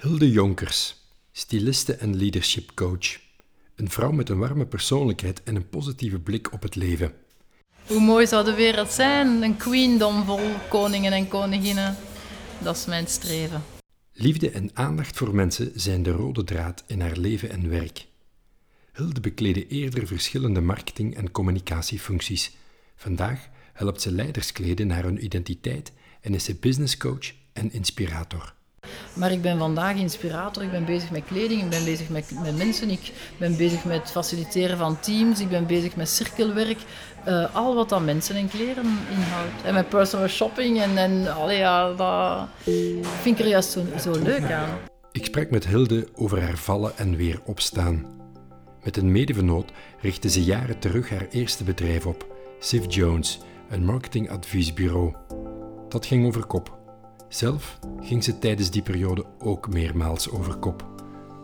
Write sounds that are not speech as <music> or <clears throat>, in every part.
Hilde Jonkers, styliste en leadership coach. Een vrouw met een warme persoonlijkheid en een positieve blik op het leven. Hoe mooi zou de wereld zijn? Een queendom vol koningen en koninginnen. Dat is mijn streven. Liefde en aandacht voor mensen zijn de rode draad in haar leven en werk. Hilde bekleedde eerder verschillende marketing- en communicatiefuncties. Vandaag helpt ze leiders kleden naar hun identiteit en is ze businesscoach en inspirator. Maar ik ben vandaag inspirator, ik ben bezig met kleding, ik ben bezig met, met mensen, ik ben bezig met faciliteren van teams, ik ben bezig met cirkelwerk. Uh, al wat dat mensen en kleren inhoudt. En met personal shopping en, en allee, ja, dat vind ik er juist zo, zo leuk aan. Ik sprak met Hilde over haar vallen en weer opstaan. Met een medevenoot richtte ze jaren terug haar eerste bedrijf op, Sif Jones, een marketingadviesbureau. Dat ging over kop. Zelf ging ze tijdens die periode ook meermaals over kop.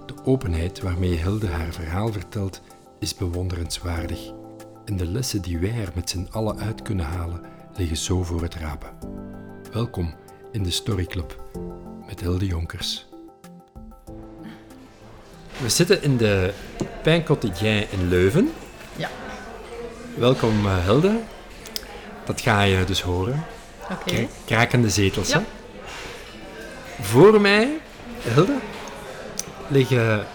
De openheid waarmee Hilde haar verhaal vertelt is bewonderenswaardig. En de lessen die wij er met z'n allen uit kunnen halen liggen zo voor het rapen. Welkom in de Story Club met Hilde Jonkers. We zitten in de Pain Quotidien in Leuven. Ja. Welkom uh, Hilde. Dat ga je dus horen. Oké. Okay. Krakende zetels, ja. hè? Voor mij, Hilde, liggen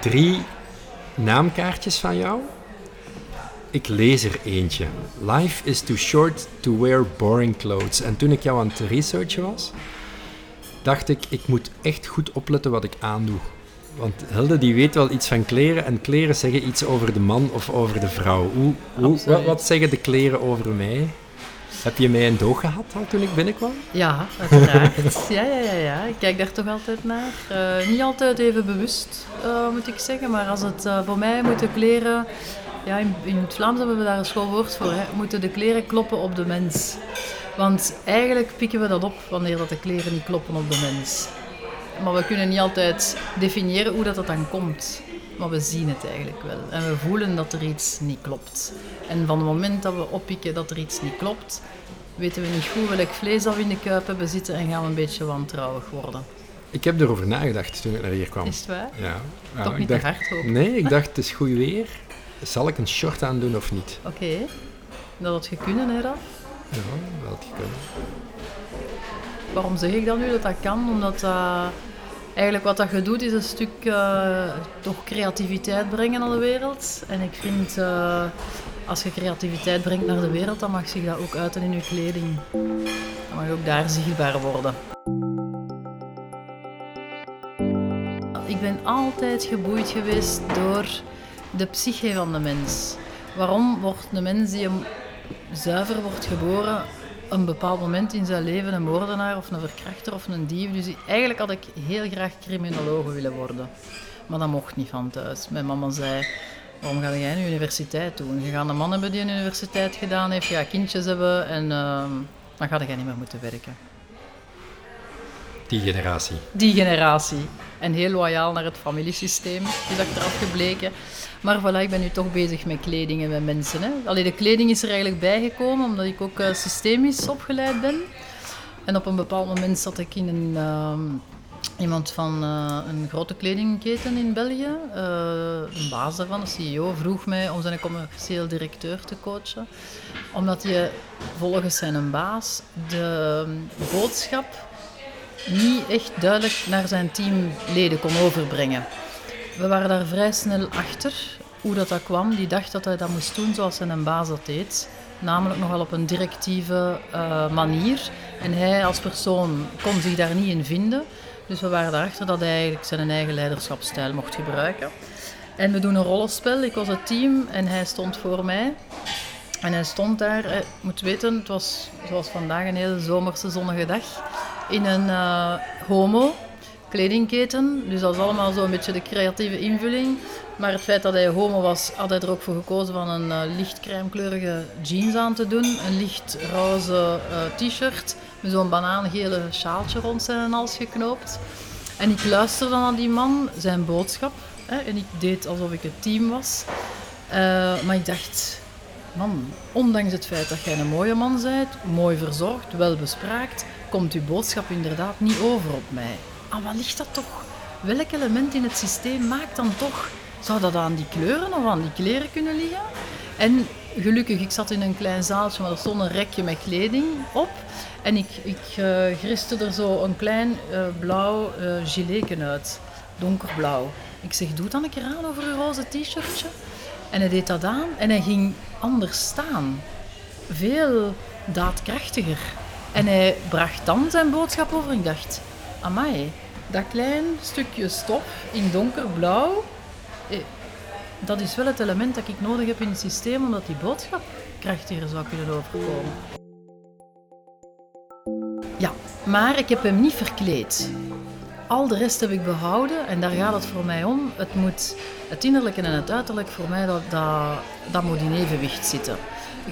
drie naamkaartjes van jou. Ik lees er eentje. Life is too short to wear boring clothes. En toen ik jou aan het researchen was, dacht ik, ik moet echt goed opletten wat ik aandoe. Want Hilde die weet wel iets van kleren en kleren zeggen iets over de man of over de vrouw. Hoe, hoe, wat, wat zeggen de kleren over mij? Heb je mij een doog gehad toen ik binnenkwam? Ja, uiteraard. <laughs> ja, ja, ja, ja. Ik kijk daar toch altijd naar. Uh, niet altijd even bewust, uh, moet ik zeggen. Maar als het uh, voor mij moeten kleren... Ja, in, in, het Vlaams hebben we daar een schoolwoord voor. Hè. Moeten de kleren kloppen op de mens. Want eigenlijk pikken we dat op wanneer dat de kleren niet kloppen op de mens. Maar we kunnen niet altijd definiëren hoe dat, dat dan komt. Maar we zien het eigenlijk wel. En we voelen dat er iets niet klopt. En van het moment dat we oppikken dat er iets niet klopt, weten we niet goed welk vlees dat we in de kuip hebben zitten en gaan we een beetje wantrouwig worden. Ik heb erover nagedacht toen ik naar hier kwam. Is het waar? Ja. Toch niet dacht, te hard hoor. Nee, ik dacht het is goed weer. Zal ik een short aandoen of niet? Oké. Okay. Dat had je kunnen, hè, Raf? Ja, dat had je kunnen. Waarom zeg ik dat nu dat dat kan? Omdat dat... Uh, Eigenlijk wat dat je doet is een stuk uh, toch creativiteit brengen naar de wereld. En ik vind uh, als je creativiteit brengt naar de wereld, dan mag zich dat ook uiten in je kleding. Dan mag je ook daar zichtbaar worden. Ik ben altijd geboeid geweest door de psyche van de mens. Waarom wordt de mens die zuiver wordt geboren een bepaald moment in zijn leven een moordenaar of een verkrachter of een dief. Dus eigenlijk had ik heel graag criminoloog willen worden. Maar dat mocht niet van thuis. Mijn mama zei, waarom ga jij een universiteit doen? Je gaat een man hebben die een universiteit gedaan heeft, gaat kindjes hebben en uh, dan ga je niet meer moeten werken. Die generatie. Die generatie. En heel loyaal naar het familiesysteem, is achteraf gebleken. Maar voilà, ik ben nu toch bezig met kleding en met mensen. Hè. Allee, de kleding is er eigenlijk bijgekomen, omdat ik ook uh, systemisch opgeleid ben. En op een bepaald moment zat ik in een... Uh, iemand van uh, een grote kledingketen in België, een baas daarvan, de CEO, vroeg mij om zijn commercieel directeur te coachen. Omdat je volgens zijn baas de boodschap niet echt duidelijk naar zijn teamleden kon overbrengen. We waren daar vrij snel achter hoe dat, dat kwam. Die dacht dat hij dat moest doen zoals zijn baas dat deed. Namelijk nogal op een directieve uh, manier. En hij als persoon kon zich daar niet in vinden. Dus we waren erachter dat hij eigenlijk zijn eigen leiderschapsstijl mocht gebruiken. En we doen een rollenspel. Ik was het team en hij stond voor mij. En hij stond daar, je moet weten, het was zoals vandaag een hele zomerse zonnige dag, in een uh, homo kledingketen. Dus dat is allemaal zo een beetje de creatieve invulling. Maar het feit dat hij homo was, had hij er ook voor gekozen van een uh, licht crèmekleurige jeans aan te doen. Een licht roze uh, t-shirt met zo'n banaangele sjaaltje rond zijn hals geknoopt. En ik luisterde naar die man, zijn boodschap. Hè, en ik deed alsof ik het team was. Maar ik dacht, man, ondanks het feit dat jij een mooie man bent, mooi verzorgd, wel bespraakt, komt uw boodschap inderdaad niet over op mij. ah, wat ligt dat toch? Welk element in het systeem maakt dan toch... Zou dat aan die kleuren of aan die kleren kunnen liggen? En gelukkig, ik zat in een klein zaaltje, maar er stond een rekje met kleding op. En ik, ik uh, griste er zo een klein uh, blauw uh, gileken uit. Donkerblauw. Ik zeg, doe dan een keer aan over een roze t-shirtje. En hij deed dat aan en hij ging anders staan. Veel daadkrachtiger. En hij bracht dan zijn boodschap over. Ik dacht, amai, dat klein stukje stof in donkerblauw, eh, dat is wel het element dat ik nodig heb in het systeem omdat die boodschap krachtiger zou kunnen overkomen. Ja, maar ik heb hem niet verkleed. Al de rest heb ik behouden en daar gaat het voor mij om. Het, moet, het innerlijke en het uiterlijk voor mij, dat, dat, dat moet in evenwicht zitten.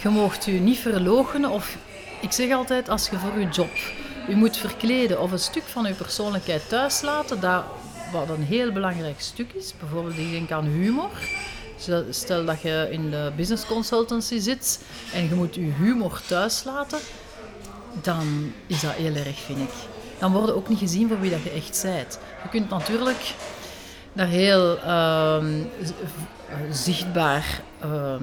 Je moogt u niet verloochenen of ik zeg altijd, als je voor je job u moet verkleden of een stuk van uw persoonlijkheid thuis laten, dat wat een heel belangrijk stuk is. Bijvoorbeeld, ik denk aan humor. Stel dat je in de business consultancy zit en je moet je humor thuis laten, dan is dat heel erg, vind ik. Dan word je ook niet gezien voor wie dat je echt bent. Je kunt natuurlijk daar heel ehm, zichtbaar ehm, eh,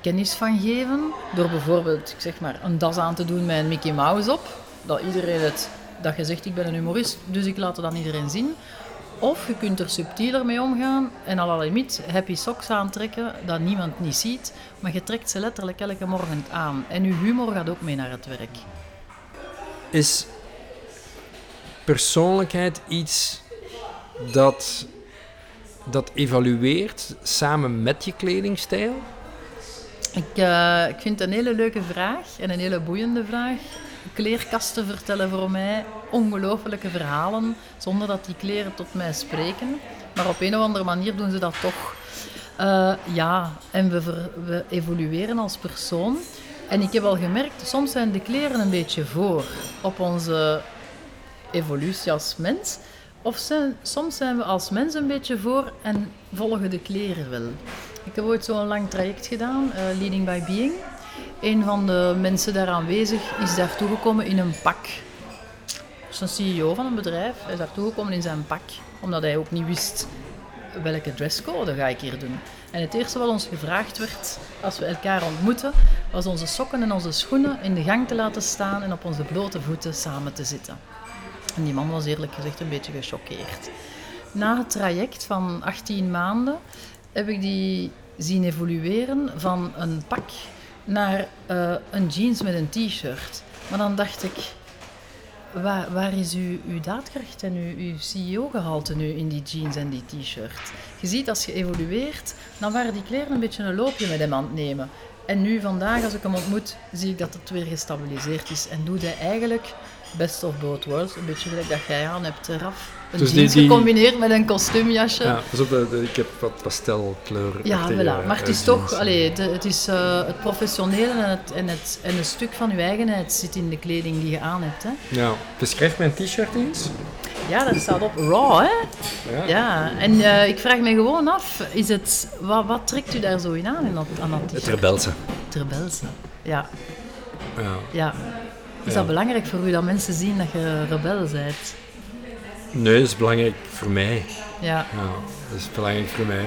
kennis van geven. Door bijvoorbeeld ik zeg maar, een das aan te doen met een Mickey Mouse op. Dat iedereen het, dat je zegt ik ben een humorist, dus ik laat het dan iedereen zien. Of je kunt er subtieler mee omgaan en al limiet happy socks aantrekken dat niemand niet ziet, maar je trekt ze letterlijk elke morgen aan. En je humor gaat ook mee naar het werk. Is persoonlijkheid iets dat, dat evalueert samen met je kledingstijl? Ik, uh, ik vind het een hele leuke vraag en een hele boeiende vraag. Kleerkasten vertellen voor mij ongelofelijke verhalen zonder dat die kleren tot mij spreken. Maar op een of andere manier doen ze dat toch. Uh, ja, en we, we evolueren als persoon. En ik heb al gemerkt, soms zijn de kleren een beetje voor op onze evolutie als mens. Of zijn, soms zijn we als mens een beetje voor en volgen de kleren wel. Ik heb ooit zo'n lang traject gedaan, uh, Leading by Being. Een van de mensen daar aanwezig is daartoe gekomen in een pak. Is een CEO van een bedrijf. Is daartoe gekomen in zijn pak, omdat hij ook niet wist welke dresscode ga ik hier doen. En het eerste wat ons gevraagd werd als we elkaar ontmoeten, was onze sokken en onze schoenen in de gang te laten staan en op onze blote voeten samen te zitten. En die man was eerlijk gezegd een beetje gechoqueerd. Na het traject van 18 maanden heb ik die zien evolueren van een pak naar uh, een jeans met een t-shirt. Maar dan dacht ik, waar, waar is uw, uw daadkracht en uw, uw CEO-gehalte nu in die jeans en die t-shirt? Je ziet, als je evolueert, dan waren die kleren een beetje een loopje met hem aan het nemen. En nu, vandaag, als ik hem ontmoet, zie ik dat het weer gestabiliseerd is. En doet hij eigenlijk best of both worlds. Een beetje gelijk dat jij aan hebt, Raf. Een dus jeans die, gecombineerd met een kostuumjasje. Ja, dus op de, ik heb wat pastelkleur. Ja, voilà. maar het is toch, allee, het, is uh, het professionele en het, en, het, en een stuk van je eigenheid zit in de kleding die je aan hebt. Hè. Ja, beschrijf mijn t-shirt eens. Ja, dat staat op raw, hè? Ja. ja. En uh, ik vraag me gewoon af, is het, wat, wat trekt u daar zo in aan, in dat, aan dat Het rebelse. Het rebelse, ja. Ja. ja. Is dat belangrijk voor u dat mensen zien dat je rebel bent? Nee, dat is belangrijk voor mij. Ja. ja dat is belangrijk voor mij.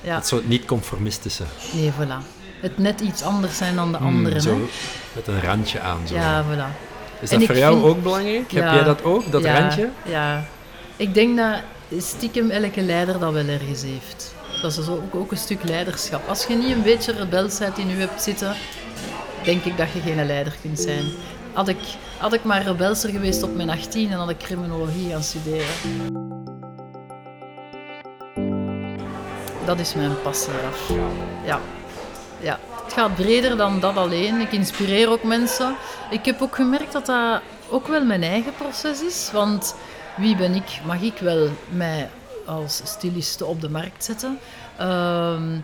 Ja. Het zo niet conformistische. Nee, voilà. Het net iets anders zijn dan de hmm, anderen. zo, met een randje aan. Zo. Ja, voilà. Is dat voor jou ook belangrijk? Heb jij dat ook, dat randje? Ja. Ik denk dat stiekem elke leider dat wel ergens heeft. Dat is ook, ook een stuk leiderschap. Als je niet een beetje rebelsheid in je hebt zitten, denk ik dat je geen leider kunt zijn. Had ik, had ik maar rebelser geweest op mijn 18 en had ik criminologie gaan studeren. Dat is mijn passie af. Ja. ja. Het gaat breder dan dat alleen. Ik inspireer ook mensen. Ik heb ook gemerkt dat dat ook wel mijn eigen proces is. Want wie ben ik? Mag ik wel mij als styliste op de markt zetten? Ehm,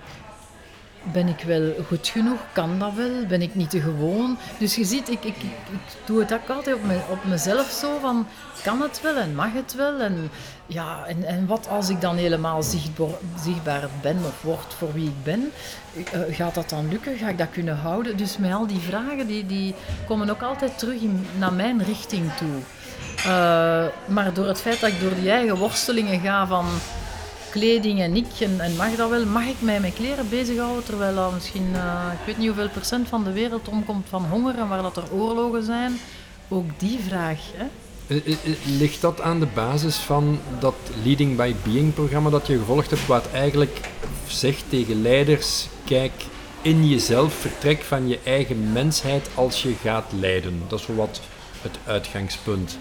ben ik wel goed genoeg? Kan dat wel? Ben ik niet te gewoon? Dus je ziet, ik, ik, ik, doe het ook altijd op, op mezelf zo van, kan het wel en mag het wel? En, ja, en, en wat als ik dan helemaal zichtbaar, zichtbaar ben of word voor wie ik ben? Uh, gaat dat dan lukken? Ga ik dat kunnen houden? Dus met al die vragen, die, die komen ook altijd terug in, naar mijn richting toe. Eh, maar door het feit dat ik door die eigen worstelingen ga van kleding en ik en, en mag dat wel, mag ik mij met kleren bezighouden terwijl misschien, uh, ik weet niet hoeveel procent van de wereld omkomt van honger en waar dat er oorlogen zijn. Ook die vraag. Hè? Ligt dat aan de basis van dat Leading by Being programma dat je gevolgd hebt, wat eigenlijk zegt tegen leiders, kijk in jezelf, vertrek van je eigen mensheid als je gaat leiden. Dat is wat het uitgangspunt.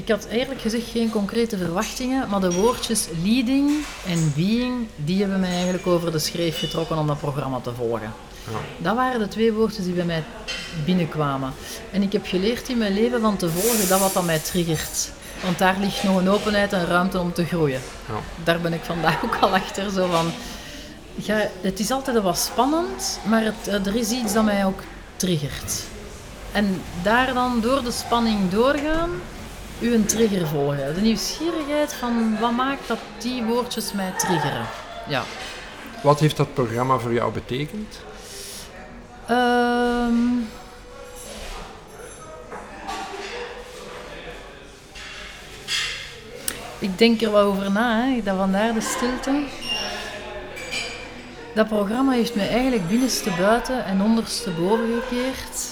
Ik had eigenlijk gezegd geen concrete verwachtingen, maar de woordjes leading en being, die hebben mij eigenlijk over de schreef getrokken om dat programma te volgen. Ja. Dat waren de twee woordjes die bij mij binnenkwamen. En ik heb geleerd in mijn leven van te volgen dat wat dat mij triggert. Want daar ligt nog een openheid en ruimte om te groeien. Ja. Daar ben ik vandaag ook al achter. Zo van, ja, het is altijd wat spannend, maar het, er is iets dat mij ook triggert. En daar dan door de spanning doorgaan, uw trigger volgen. De nieuwsgierigheid van wat maakt dat die woordjes mij triggeren. Ja. Wat heeft dat programma voor jou betekend? Um, ik denk er wel over na, hè. dat vandaar de stilte. Dat programma heeft me eigenlijk binnenste buiten en onderste boven gekeerd.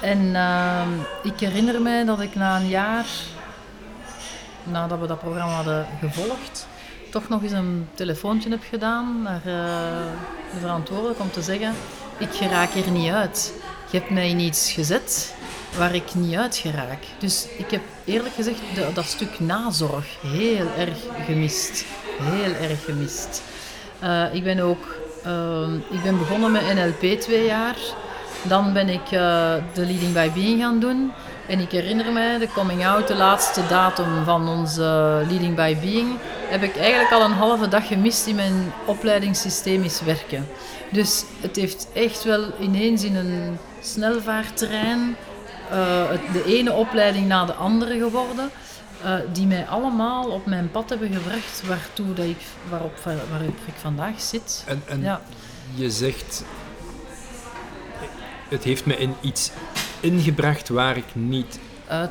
En uh, ik herinner mij dat ik na een jaar, nadat we dat programma hadden gevolgd, toch nog eens een telefoontje heb gedaan naar uh, de verantwoordelijke om te zeggen: Ik geraak hier niet uit. Je hebt mij in iets gezet waar ik niet uit geraak. Dus ik heb eerlijk gezegd dat stuk nazorg heel erg gemist. Heel erg gemist. Uh, ik ben ook uh, ik ben begonnen met NLP twee jaar. Dan ben ik uh, de Leading by Being gaan doen. En ik herinner mij, de coming out, de laatste datum van onze Leading by Being, heb ik eigenlijk al een halve dag gemist in mijn opleidingssystemisch werken. Dus het heeft echt wel ineens in een snelvaarttrein uh, de ene opleiding na de andere geworden. Uh, die mij allemaal op mijn pad hebben gebracht waartoe dat ik, waarop, waarop ik vandaag zit. En, en ja. je zegt, het heeft me in iets ingebracht waar ik niet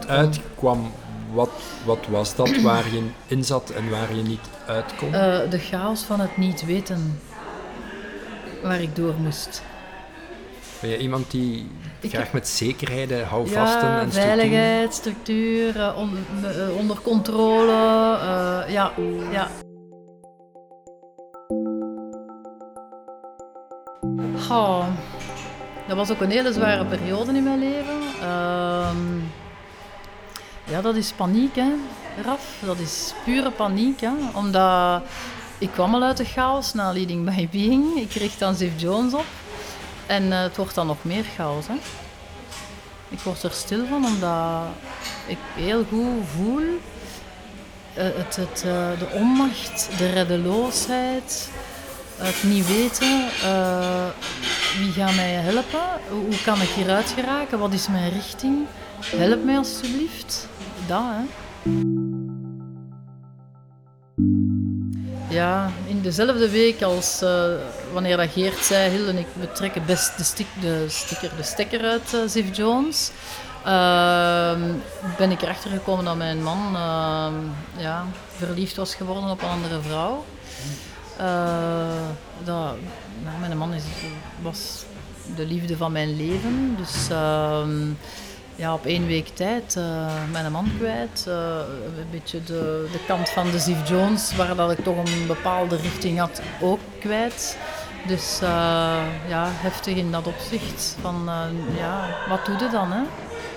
uitkwam. Wat, wat was dat <clears throat> waar je in zat en waar je niet uitkomt? Uh, de chaos van het niet weten waar ik door moest. Ben je iemand die graag met zekerheden, houvasten ja, en structuur? veiligheid, structuur, uh, on, uh, onder controle, ja, ja. Oh, dat was ook een hele zware periode in mijn leven. Ehm, ja, dat is paniek, hè, Raf. Dat is pure paniek, hè. Omdat ik kwam al uit de chaos na Leading by Being. Ik kreeg dan Ziv Jones op. En uh, het wordt dan nog meer chaos. Hè? Ik word er stil van omdat ik heel goed voel uh, het, het, uh, de onmacht, de reddeloosheid, het niet weten wie gaat mij helpen, hoe kan ik hieruit geraken, wat is mijn richting. Help mij alstublieft. Dat, hè. Ja, in dezelfde week als uh, wanneer dat Geert zei, Hilde en ik betrekken best de, de, sticker, de stekker uit uh, Jones, uh, ben ik erachter gekomen dat mijn man ehm, ja, verliefd was geworden op een andere vrouw. Eh, mijn man is, was de liefde van mijn leven, dus ehm, ja, op één week tijd uh, mijn man kwijt. Uh, een beetje de, de kant van de Ziv Jones, waar dat ik toch een bepaalde richting had, ook kwijt. Dus ja, heftig in dat opzicht. Van ja, wat doe je dan? Hè?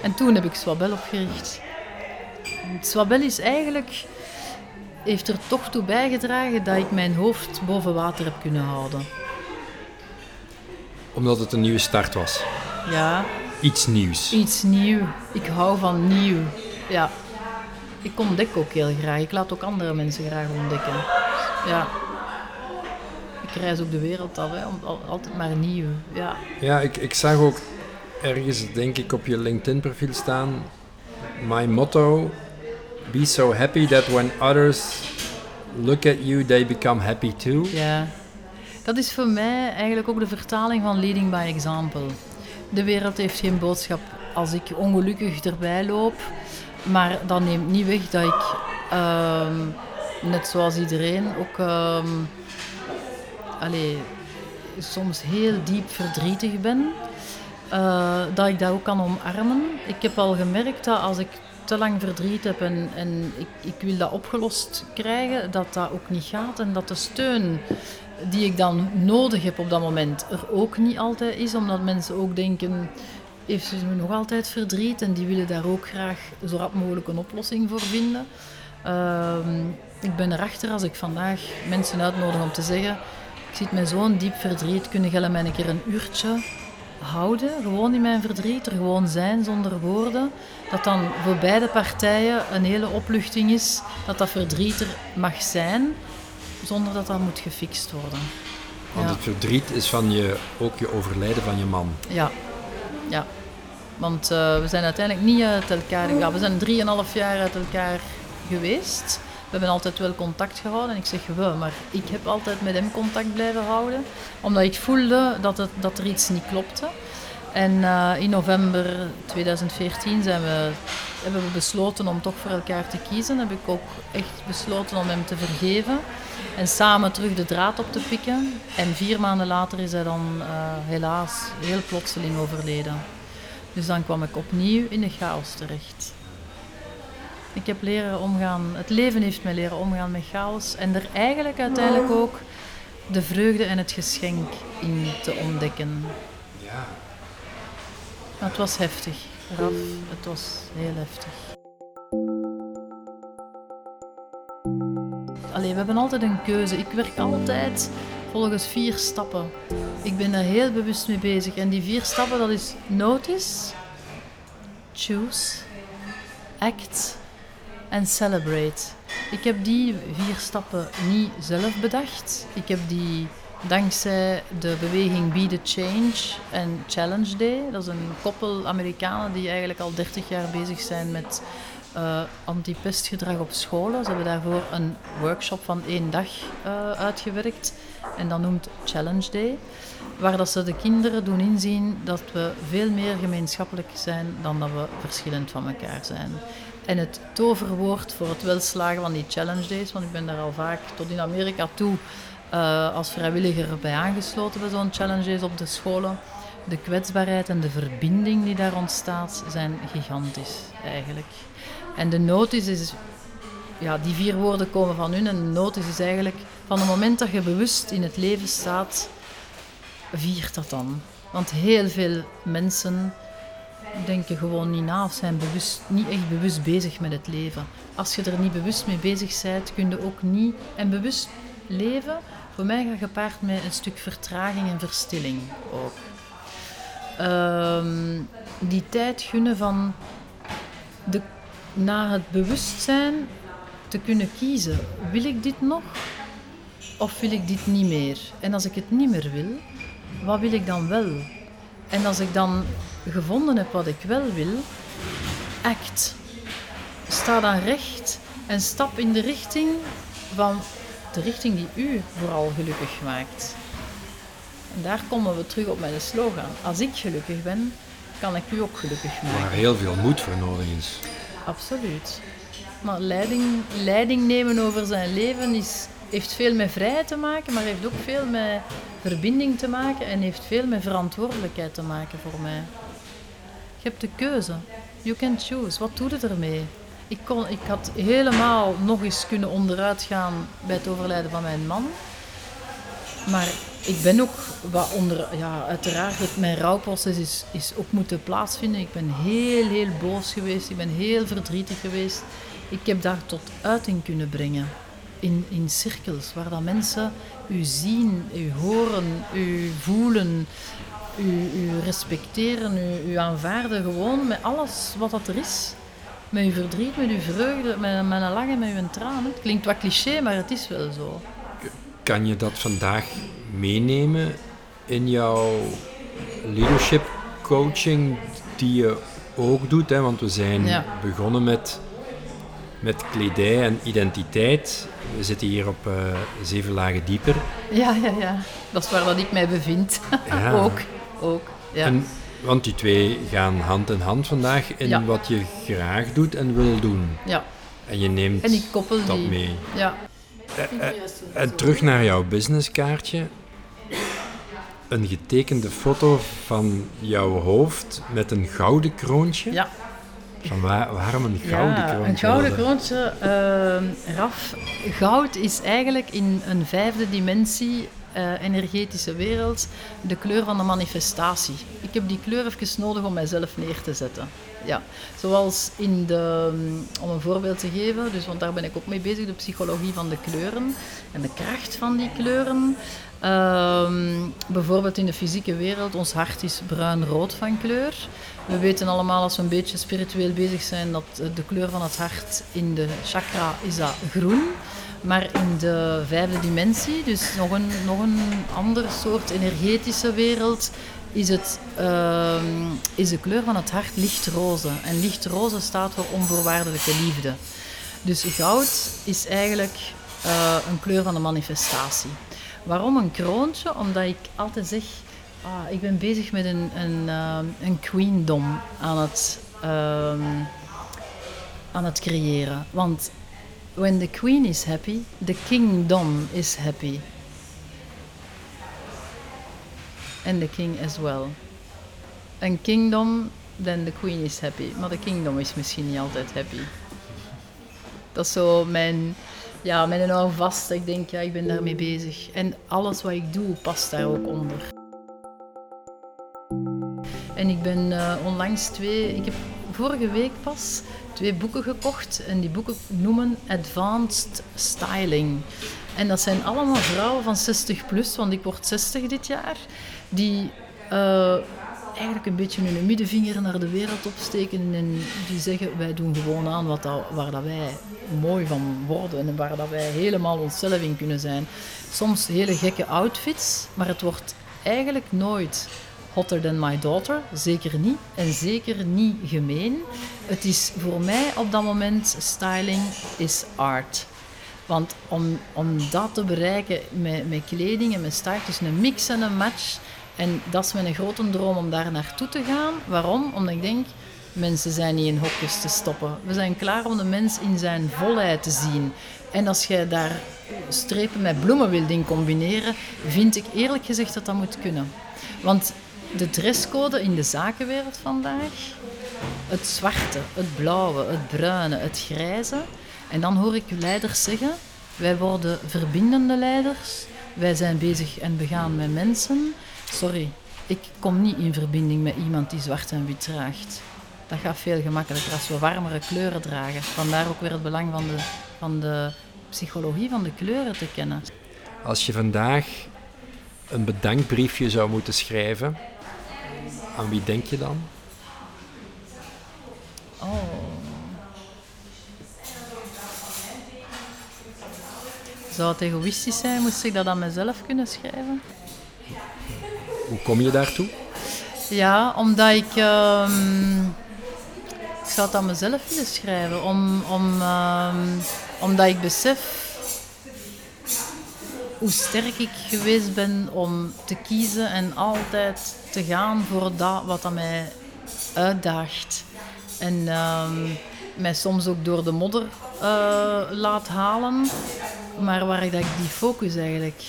En toen heb ik Swabel opgericht. Swabel is eigenlijk, heeft er toch toe bijgedragen dat ik mijn hoofd boven water heb kunnen houden. Omdat het een nieuwe start was? Ja, Iets nieuws. Iets nieuw. Ik hou van nieuw. Ja. Ik ontdek ook heel graag. Ik laat ook andere mensen graag ontdekken. Ja. Ik reis ook de wereld af, hè. altijd maar nieuw. Ja, ja ik, ik zag ook ergens, denk ik, op je LinkedIn-profiel staan: My motto: Be so happy that when others look at you, they become happy too. Ja. Dat is voor mij eigenlijk ook de vertaling van leading by example. De wereld heeft geen boodschap als ik ongelukkig erbij loop. Maar dat neemt niet weg dat ik, ehm, net zoals iedereen, ook ehm, allee, soms heel diep verdrietig ben. Eh, dat ik dat ook kan omarmen. Ik heb al gemerkt dat als ik te lang verdriet heb en, en ik, ik wil dat opgelost krijgen, dat dat ook niet gaat. En dat de steun die ik dan nodig heb op dat moment er ook niet altijd is. Omdat mensen ook denken, heeft ze nog altijd verdriet en die willen daar ook graag zo rap mogelijk een oplossing voor vinden. Ehm, ik ben erachter als ik vandaag mensen uitnodig om te zeggen, ik zit met zo'n diep verdriet, kunnen jullie mij een keer een uurtje houden, gewoon in mijn verdriet, er gewoon zijn zonder woorden. Dat dan voor beide partijen een hele opluchting is dat dat verdriet er mag zijn, zonder dat dat moet gefixt worden. Want Ja. het verdriet is van je, ook je overlijden van je man. Ja, ja. Want eh, we zijn uiteindelijk niet uit elkaar gegaan. We zijn drieënhalf jaar uit elkaar geweest. We hebben altijd wel contact gehouden. En ik zeg we, maar ik heb altijd met hem contact blijven houden. Omdat ik voelde dat, het, dat er iets niet klopte. En eh, in november 2014 zijn we, hebben we besloten om toch voor elkaar te kiezen. Heb ik ook echt besloten om hem te vergeven. En samen terug de draad op te pikken. En vier maanden later is hij dan eh, helaas heel plotseling overleden. Dus dan kwam ik opnieuw in de chaos terecht. Ik heb leren omgaan, het leven heeft mij leren omgaan met chaos. En er eigenlijk uiteindelijk ook de vreugde en het geschenk in te ontdekken. Ja. Maar het was heftig, Raf. Het was heel heftig. Allee, we hebben altijd een keuze. Ik werk altijd volgens vier stappen. Ik ben er heel bewust mee bezig. En die vier stappen, dat is notice, choose, act en celebrate. Ik heb die vier stappen niet zelf bedacht. Ik heb die dankzij de beweging Be the Change en Challenge Day. Dat is een koppel Amerikanen die eigenlijk al 30 jaar bezig zijn met eh antipestgedrag op scholen. Ze hebben daarvoor een workshop van één dag eh, uitgewerkt. En dat noemt Challenge Day. Waar dat ze de kinderen doen inzien dat we veel meer gemeenschappelijk zijn dan dat we verschillend van elkaar zijn. En het toverwoord voor het welslagen van die Challenge Days, want ik ben daar al vaak tot in Amerika toe eh, als vrijwilliger bij aangesloten bij zo'n Challenge Days op de scholen. De kwetsbaarheid en de verbinding die daar ontstaat zijn gigantisch eigenlijk. En de notice is, ja, die vier woorden komen van hun en de notice is eigenlijk van het moment dat je bewust in het leven staat, viert dat dan. Want heel veel mensen denken gewoon niet na of zijn bewust, niet echt bewust bezig met het leven. Als je er niet bewust mee bezig bent, kun je ook niet... En bewust leven, voor mij gaat gepaard met een stuk vertraging en verstilling ook. Ehm, die tijd gunnen van de, na het bewustzijn te kunnen kiezen. Wil ik dit nog of wil ik dit niet meer? En als ik het niet meer wil, wat wil ik dan wel? En als ik dan gevonden heb wat ik wel wil, act. Sta dan recht en stap in de richting van de richting die u vooral gelukkig maakt. En daar komen we terug op mijn slogan. Als ik gelukkig ben, kan ik u ook gelukkig maken. Waar heel veel moed voor nodig is. Absoluut. Maar leiding, leiding nemen over zijn leven is, heeft veel met vrijheid te maken, maar heeft ook veel met verbinding te maken en heeft veel met verantwoordelijkheid te maken voor mij. Je hebt de keuze. You can choose. Wat doe je ermee? Ik, kon, ik had helemaal nog eens kunnen onderuit gaan bij het overlijden van mijn man. Maar ik ben ook wat onder... Ja, uiteraard, het, mijn rouwproces is, is ook moeten plaatsvinden. Ik ben heel, heel boos geweest. Ik ben heel verdrietig geweest. Ik heb daar tot uiting kunnen brengen. In, in cirkels, waar dat mensen u zien, u horen, u voelen, u, u respecteren, u, u aanvaarden. Gewoon met alles wat dat er is. Met uw verdriet, met uw vreugde, met, met een lach en met uw traan. Het klinkt wat cliché, maar het is wel zo. Kan je dat vandaag meenemen in jouw leadership coaching die je ook doet? Hè? Want we zijn Ja. begonnen met, met kledij en identiteit. We zitten hier op eh, zeven lagen dieper. Ja, ja, ja. Dat is waar dat ik mij bevind. Ja. <laughs> ook, ook. Ja. En Want die twee gaan hand in hand vandaag in Ja. wat je graag doet en wil doen. Ja, En je neemt en dat die. mee. Ja. En terug naar jouw businesskaartje. Een getekende foto van jouw hoofd met een gouden kroontje. Ja. Van waar, waarom een gouden ja, kroontje? een gouden kroontje. eh, Raf, goud is eigenlijk in een vijfde dimensie, eh, energetische wereld, de kleur van de manifestatie. Ik heb die kleur even nodig om mijzelf neer te zetten. Ja, zoals in de, mm, om een voorbeeld te geven, dus, want daar ben ik ook mee bezig, de psychologie van de kleuren en de kracht van die kleuren. Ehm, bijvoorbeeld in de fysieke wereld, ons hart is bruin-rood van kleur. We weten allemaal als we een beetje spiritueel bezig zijn dat de kleur van het hart in de chakra is dat groen. Maar in de vijfde dimensie, dus nog een, nog een ander soort energetische wereld, is, het, ehm, is de kleur van het hart lichtroze. En lichtroze staat voor onvoorwaardelijke liefde. Dus goud is eigenlijk eh, een kleur van de manifestatie. Waarom een kroontje? Omdat ik altijd zeg, ah, ik ben bezig met een, een, ehm, een queendom aan het, ehm, aan het creëren. Want when the queen is happy, the kingdom is happy. And the king as well. Een kingdom, then the queen is happy. Maar de kingdom is misschien niet altijd happy. Dat is zo mijn, ja, mijn vast. Ik denk, ja, ik ben daarmee bezig. En alles wat ik doe, past daar ook onder. En ik ben eh, onlangs twee, ik heb vorige week pas twee boeken gekocht. En die boeken noemen Advanced Styling. En dat zijn allemaal vrouwen van 60 plus, want ik word 60 dit jaar, die eh, eigenlijk een beetje hun middenvinger naar de wereld opsteken en die zeggen wij doen gewoon aan wat dat, waar dat wij mooi van worden en waar dat wij helemaal onszelf in kunnen zijn. Soms hele gekke outfits, maar het wordt eigenlijk nooit hotter than my daughter, zeker niet en zeker niet gemeen. Het is voor mij op dat moment styling is art. Want om, om dat te bereiken met, met kleding en met style, is een mix en een match. En dat is mijn grote droom om daar naartoe te gaan. Waarom? Omdat ik denk, mensen zijn niet in hokjes te stoppen. We zijn klaar om de mens in zijn volheid te zien. En als jij daar strepen met bloemen wilt in combineren, vind ik eerlijk gezegd dat dat moet kunnen. Want de dresscode in de zakenwereld vandaag, het zwarte, het blauwe, het bruine, het grijze. En dan hoor ik leiders zeggen, wij worden verbindende leiders, wij zijn bezig en begaan met mensen. Sorry, ik kom niet in verbinding met iemand die zwart en wit draagt. Dat gaat veel gemakkelijker als we warmere kleuren dragen. Vandaar ook weer het belang van de, van de psychologie van de kleuren te kennen. Als je vandaag een bedankbriefje zou moeten schrijven, aan wie denk je dan? Oh. Zou het egoïstisch zijn? Moest ik dat aan mezelf kunnen schrijven? Hoe kom je daartoe? Ja, omdat ik... ehm, ik zou het aan mezelf willen schrijven. Om, om, ehm, omdat ik besef hoe sterk ik geweest ben om te kiezen en altijd te gaan voor dat wat dat mij uitdaagt. En ehm, mij soms ook door de modder eh, laat halen. Maar waar ik, dat ik die focus eigenlijk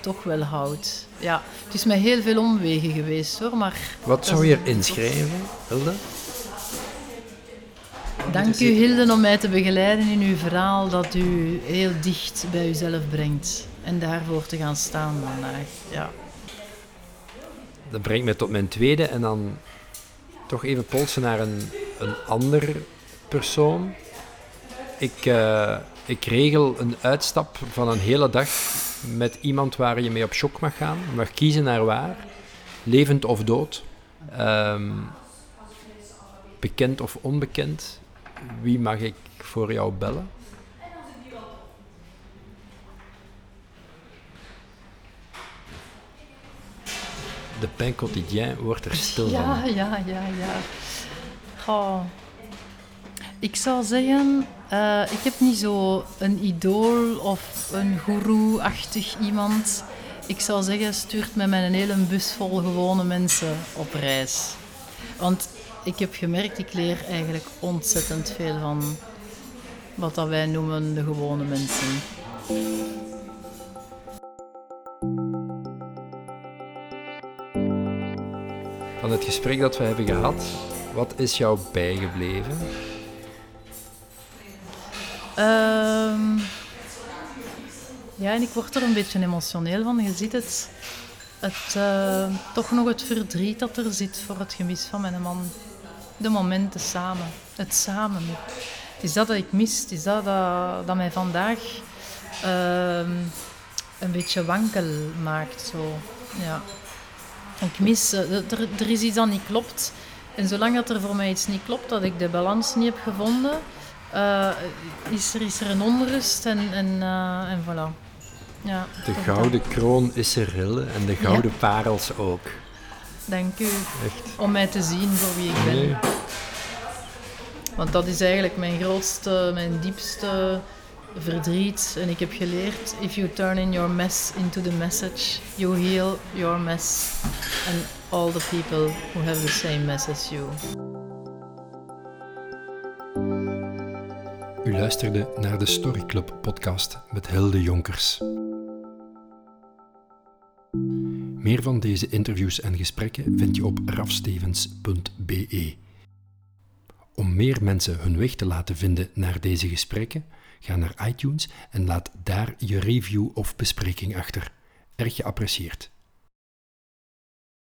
toch wel houd. Ja, het is met heel veel omwegen geweest hoor, maar... Wat zou je erin schrijven, Hilde? Dank u Hilde om mij te begeleiden in uw verhaal dat u heel dicht bij uzelf brengt. En daarvoor te gaan staan vandaag. Ja. Dat brengt mij tot mijn tweede en dan toch even polsen naar een, een ander persoon. Ik, eh, ik regel een uitstap van een hele dag met iemand waar je mee op shock mag gaan. Je mag kiezen naar waar, levend of dood, Ehm, bekend of onbekend. Wie mag ik voor jou bellen? De pain quotidien wordt er stil Ja, van. ja, ja, ja. Goh. Ik zou zeggen, eh, ik heb niet zo een idool of een goeroe-achtig iemand. Ik zou zeggen, stuurt me met een hele bus vol gewone mensen op reis. Want ik heb gemerkt, ik leer eigenlijk ontzettend veel van wat dat wij noemen de gewone mensen. Van het gesprek dat we hebben gehad, wat is jou bijgebleven? Ehm, ja, en ik word er een beetje emotioneel van. Je ziet het, het eh, toch nog het verdriet dat er zit voor het gemis van mijn man. De momenten samen, het samen. Het is dat dat ik mis, het is dat dat, mij vandaag ehm, een beetje wankel maakt. Zo. Ja. Ik mis, eh, er, er is iets dat niet klopt. En zolang dat er voor mij iets niet klopt, dat ik de balans niet heb gevonden, uh, is, er, is er een onrust en, en, uh, en voilà. Ja, de gouden kroon is er rillen en de gouden ja. parels ook. Dank u. Echt. Om mij te zien voor wie ik ben. Nee. Want dat is eigenlijk mijn grootste, mijn diepste verdriet. En ik heb geleerd, if you turn in your mess into the message, you heal your mess. And all the people who have the same mess as you. U luisterde naar de Story Club podcast met Hilde Jonkers. Meer van deze interviews en gesprekken vind je op rafstevens.be. Om meer mensen hun weg te laten vinden naar deze gesprekken, ga naar iTunes en laat daar je review of bespreking achter. Erg geapprecieerd.